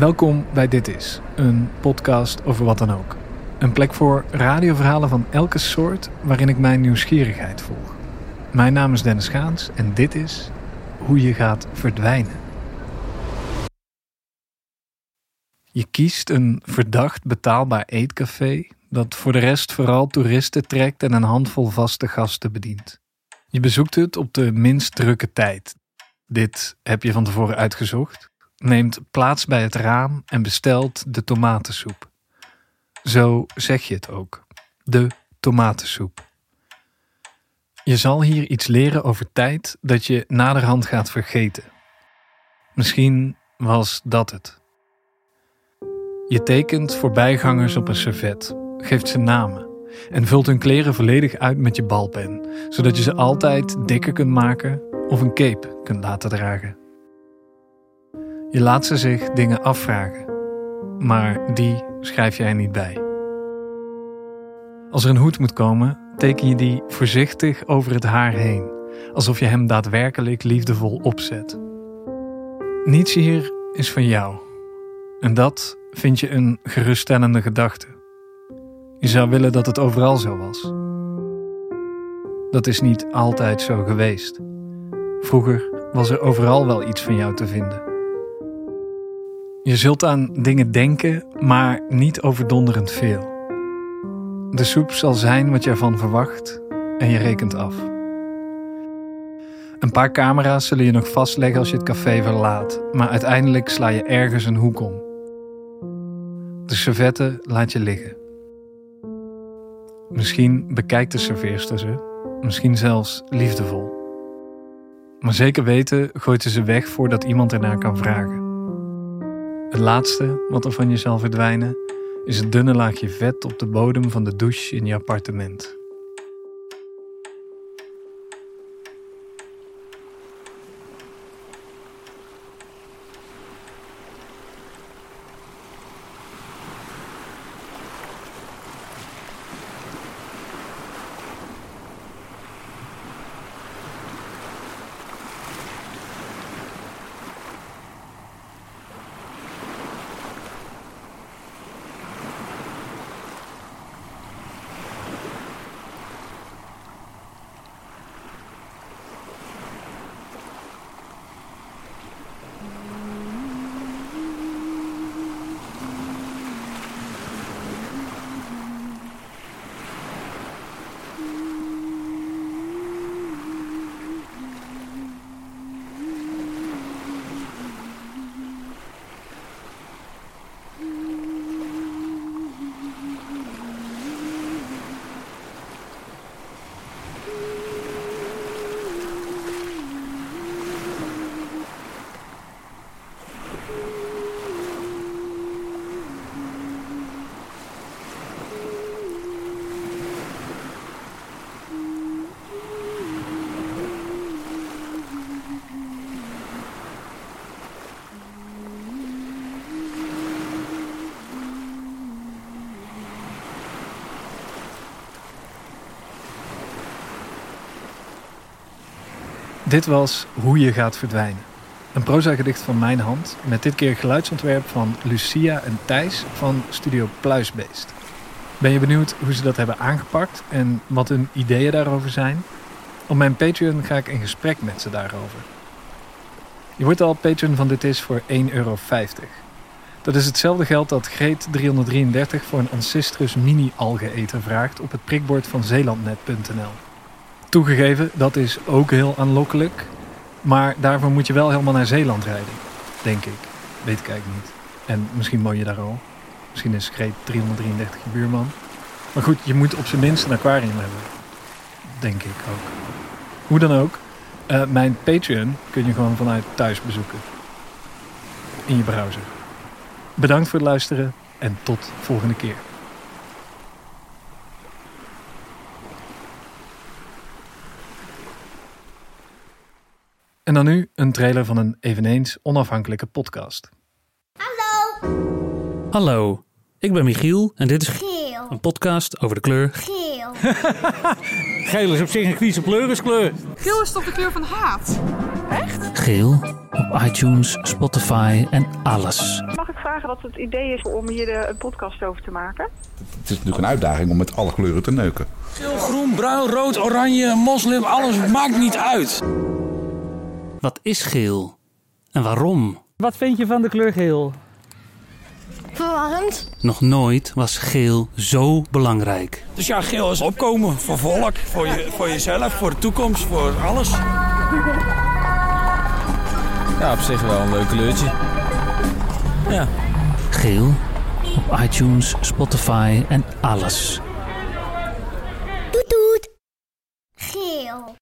Welkom bij Dit Is, een podcast over wat dan ook. Een plek voor radioverhalen van elke soort waarin ik mijn nieuwsgierigheid volg. Mijn naam is Dennis Gaans en dit is hoe je gaat verdwijnen. Je kiest een verdacht betaalbaar eetcafé dat voor de rest vooral toeristen trekt en een handvol vaste gasten bedient. Je bezoekt het op de minst drukke tijd. Dit heb je van tevoren uitgezocht neemt plaats bij het raam en bestelt de tomatensoep. Zo zeg je het ook. De tomatensoep. Je zal hier iets leren over tijd dat je naderhand gaat vergeten. Misschien was dat het. Je tekent voorbijgangers op een servet, geeft ze namen en vult hun kleren volledig uit met je balpen, zodat je ze altijd dikker kunt maken of een cape kunt laten dragen. Je laat ze zich dingen afvragen, maar die schrijf jij niet bij. Als er een hoed moet komen, teken je die voorzichtig over het haar heen, alsof je hem daadwerkelijk liefdevol opzet. Niets hier is van jou. En dat vind je een geruststellende gedachte. Je zou willen dat het overal zo was. Dat is niet altijd zo geweest. Vroeger was er overal wel iets van jou te vinden. Je zult aan dingen denken, maar niet overdonderend veel. De soep zal zijn wat je ervan verwacht en je rekent af. Een paar camera's zullen je nog vastleggen als je het café verlaat, maar uiteindelijk sla je ergens een hoek om. De servetten laat je liggen. Misschien bekijkt de serveerster ze, misschien zelfs liefdevol. Maar zeker weten gooit ze ze weg voordat iemand ernaar kan vragen. Het laatste wat er van je zal verdwijnen is het dunne laagje vet op de bodem van de douche in je appartement. Dit was Hoe je gaat verdwijnen. Een proza-gedicht van mijn hand, met dit keer geluidsontwerp van Lucia en Thijs van Studio Pluisbeest. Ben je benieuwd hoe ze dat hebben aangepakt en wat hun ideeën daarover zijn? Op mijn Patreon ga ik in gesprek met ze daarover. Je wordt al Patreon van dit is voor 1,50 euro. Dat is hetzelfde geld dat Greet 333 voor een Ancistrus mini-algeëter vraagt op het prikbord van zeelandnet.nl. Toegegeven, dat is ook heel aanlokkelijk. Maar daarvoor moet je wel helemaal naar Zeeland rijden. Denk ik. Weet ik eigenlijk niet. En misschien woon je daar al. Misschien is Greet 333 je buurman. Maar goed, je moet op zijn minst een aquarium hebben. Denk ik ook. Hoe dan ook, uh, mijn Patreon kun je gewoon vanuit thuis bezoeken. In je browser. Bedankt voor het luisteren en tot volgende keer. En dan nu een trailer van een eveneens onafhankelijke podcast. Hallo. Hallo, ik ben Michiel en dit is Geel. een podcast over de kleur Geel. Geel is op zich een kwieze pleuriskleur. Geel is toch de kleur van haat? Geel op iTunes, Spotify en alles. Mag ik vragen wat het idee is om hier de, een podcast over te maken? Het is natuurlijk een uitdaging om met alle kleuren te neuken. Geel, groen, bruin, rood, oranje, moslim, alles maakt niet uit. Wat is geel en waarom? Wat vind je van de kleur geel? Verwarrend. Nog nooit was geel zo belangrijk. Dus ja, geel is opkomen voor volk, voor, je, voor jezelf, voor de toekomst, voor alles. Ja, op zich wel een leuk kleurtje. Ja. Geel op iTunes, Spotify en alles. Doet doet. Geel.